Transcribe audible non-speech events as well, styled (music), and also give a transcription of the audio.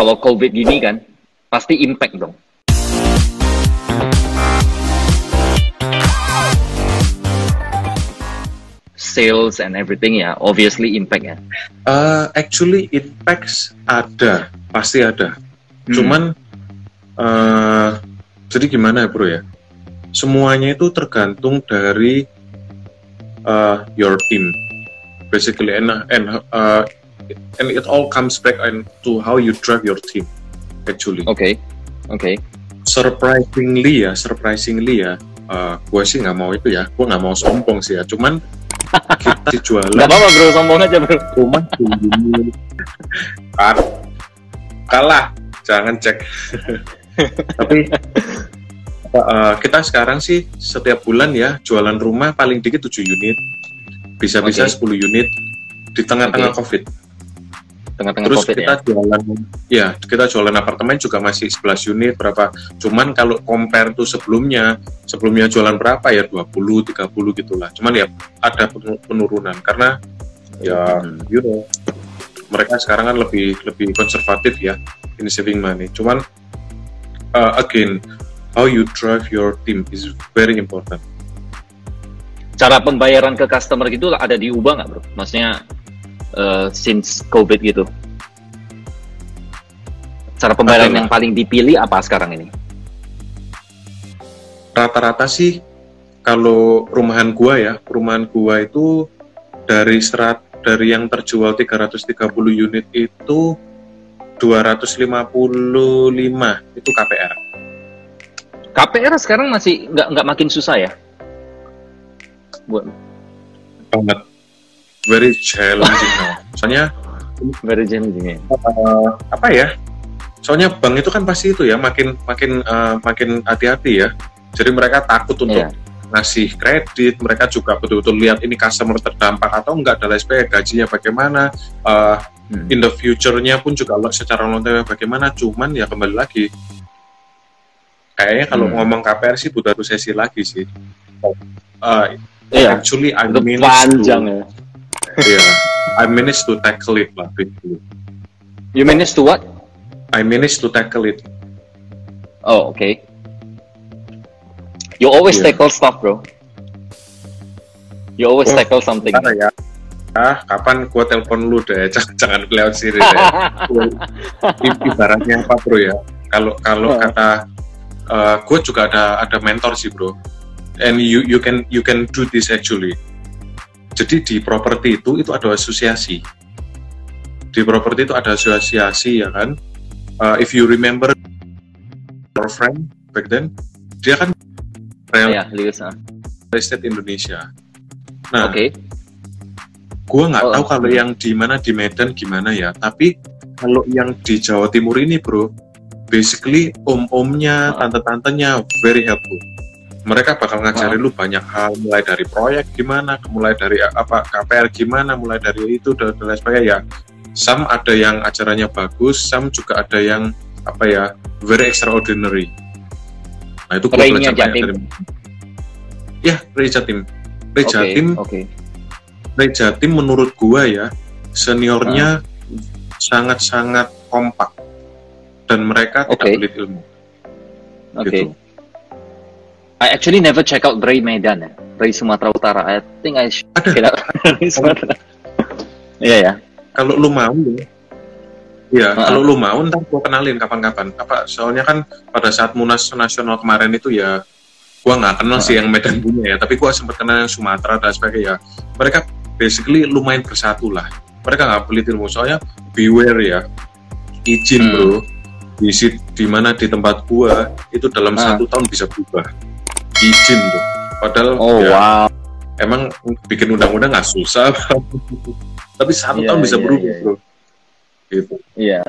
kalau COVID gini kan, pasti impact dong. Sales and everything ya, obviously impact ya. Uh, actually impacts ada, pasti ada. Hmm. Cuman uh, jadi gimana ya bro ya? Semuanya itu tergantung dari uh, your team, basically, and and uh, and it all comes back and to how you drive your team, actually. Oke, oke. Surprisingly ya, surprisingly ya, uh, gue sih nggak mau itu ya, gue nggak mau sombong sih ya. Cuman (laughs) kita jualan Gak apa-apa bro, sombong aja bro. tinggi kan kalah jangan cek (laughs) tapi uh, kita sekarang sih setiap bulan ya jualan rumah paling dikit 7 unit bisa-bisa Oke. 10 unit di tengah-tengah Oke. covid Tengah-tengah terus COVID kita ya. jualan ya kita jualan apartemen juga masih 11 unit berapa cuman kalau compare tuh sebelumnya sebelumnya jualan berapa ya 20 30 gitulah cuman ya ada penu- penurunan karena ya Hmm. you know mereka sekarang kan lebih lebih konservatif ya in saving money cuman uh, again how you drive your team is very important Cara pembayaran ke customer gitu ada diubah nggak bro? Maksudnya uh, since COVID gitu. Cara pembayaran Adalah. yang paling dipilih apa sekarang ini? rata-rata sih kalau rumahan gua ya rumahan gua itu dari serat dari yang terjual 330 unit itu 255 itu KPR KPR sekarang masih nggak nggak makin susah ya? Buat banget very challenging now soalnya very challenging ya. eh, apa ya soalnya bank itu kan pasti itu ya makin makin eh, makin hati-hati ya jadi mereka takut untuk Iya. ngasih kredit mereka juga betul-betul lihat ini customer terdampak atau enggak dan lain sebagainya gajinya bagaimana eh, Hmm. in the future-nya pun juga secara long term bagaimana cuman ya kembali lagi kayaknya kalau Hmm. ngomong KPR sih butuh satu sesi lagi sih Eh, Iya. actually I managed panjang to, ya. Iya, I managed to tackle it lah basically. You manage to what? I managed to tackle it Oh, okay. You always Iya. tackle stuff, bro. You always Oh, tackle something. Ya ah kapan gua telepon lu deh (laughs) jangan jangan lewat sini deh (laughs) ibaratnya apa bro ya kalau kalau kata gue juga ada ada mentor sih bro and you you can you can do this actually jadi di properti itu itu ada asosiasi di properti itu ada asosiasi ya kan Uh, if you remember our friend back then dia kan real Ya, ah. estate Indonesia nah Oke. gue nggak Oh, tahu kalau yang di mana di Medan gimana ya tapi kalau yang di Jawa Timur ini bro basically om-omnya Ah. tante-tantenya very helpful mereka bakal ngajarin Ah. lu banyak hal mulai dari proyek gimana mulai dari apa KPR gimana mulai dari itu dan dan lain sebagainya ya some ada yang ajarannya bagus some juga ada yang apa ya very extraordinary nah itu gue belajar banyak dari ya Ray Jatim Ray Oke. Jatim Oke. Ray Jatim menurut gua ya seniornya sangat-sangat kompak dan mereka Oke. tidak pelit ilmu. Oke. Gitu. I actually never check out Ray Medan ya. Ray Sumatera Utara. I think I should Ada. check out. Ray Sumatera. Iya ya. Kalau lu mau ya, ya Ah. kalau lu mau ntar gua kenalin kapan-kapan. Apa soalnya kan pada saat Munas Nasional kemarin itu ya gua nggak kenal sih Ah. yang Medan punya ya, tapi gua sempat kenal yang Sumatera dan sebagainya. Mereka basically lumayan bersatu lah. Mereka nggak pelit ilmu soalnya beware ya. Izin Hmm. bro. Di di mana di tempat gua itu dalam Ah. satu tahun bisa berubah. Izin tuh. Padahal Oh ya, wow. emang bikin undang-undang nggak susah. (laughs) tapi satu Iya, tahun bisa iya, berubah iya, iya. bro. Gitu. Iya.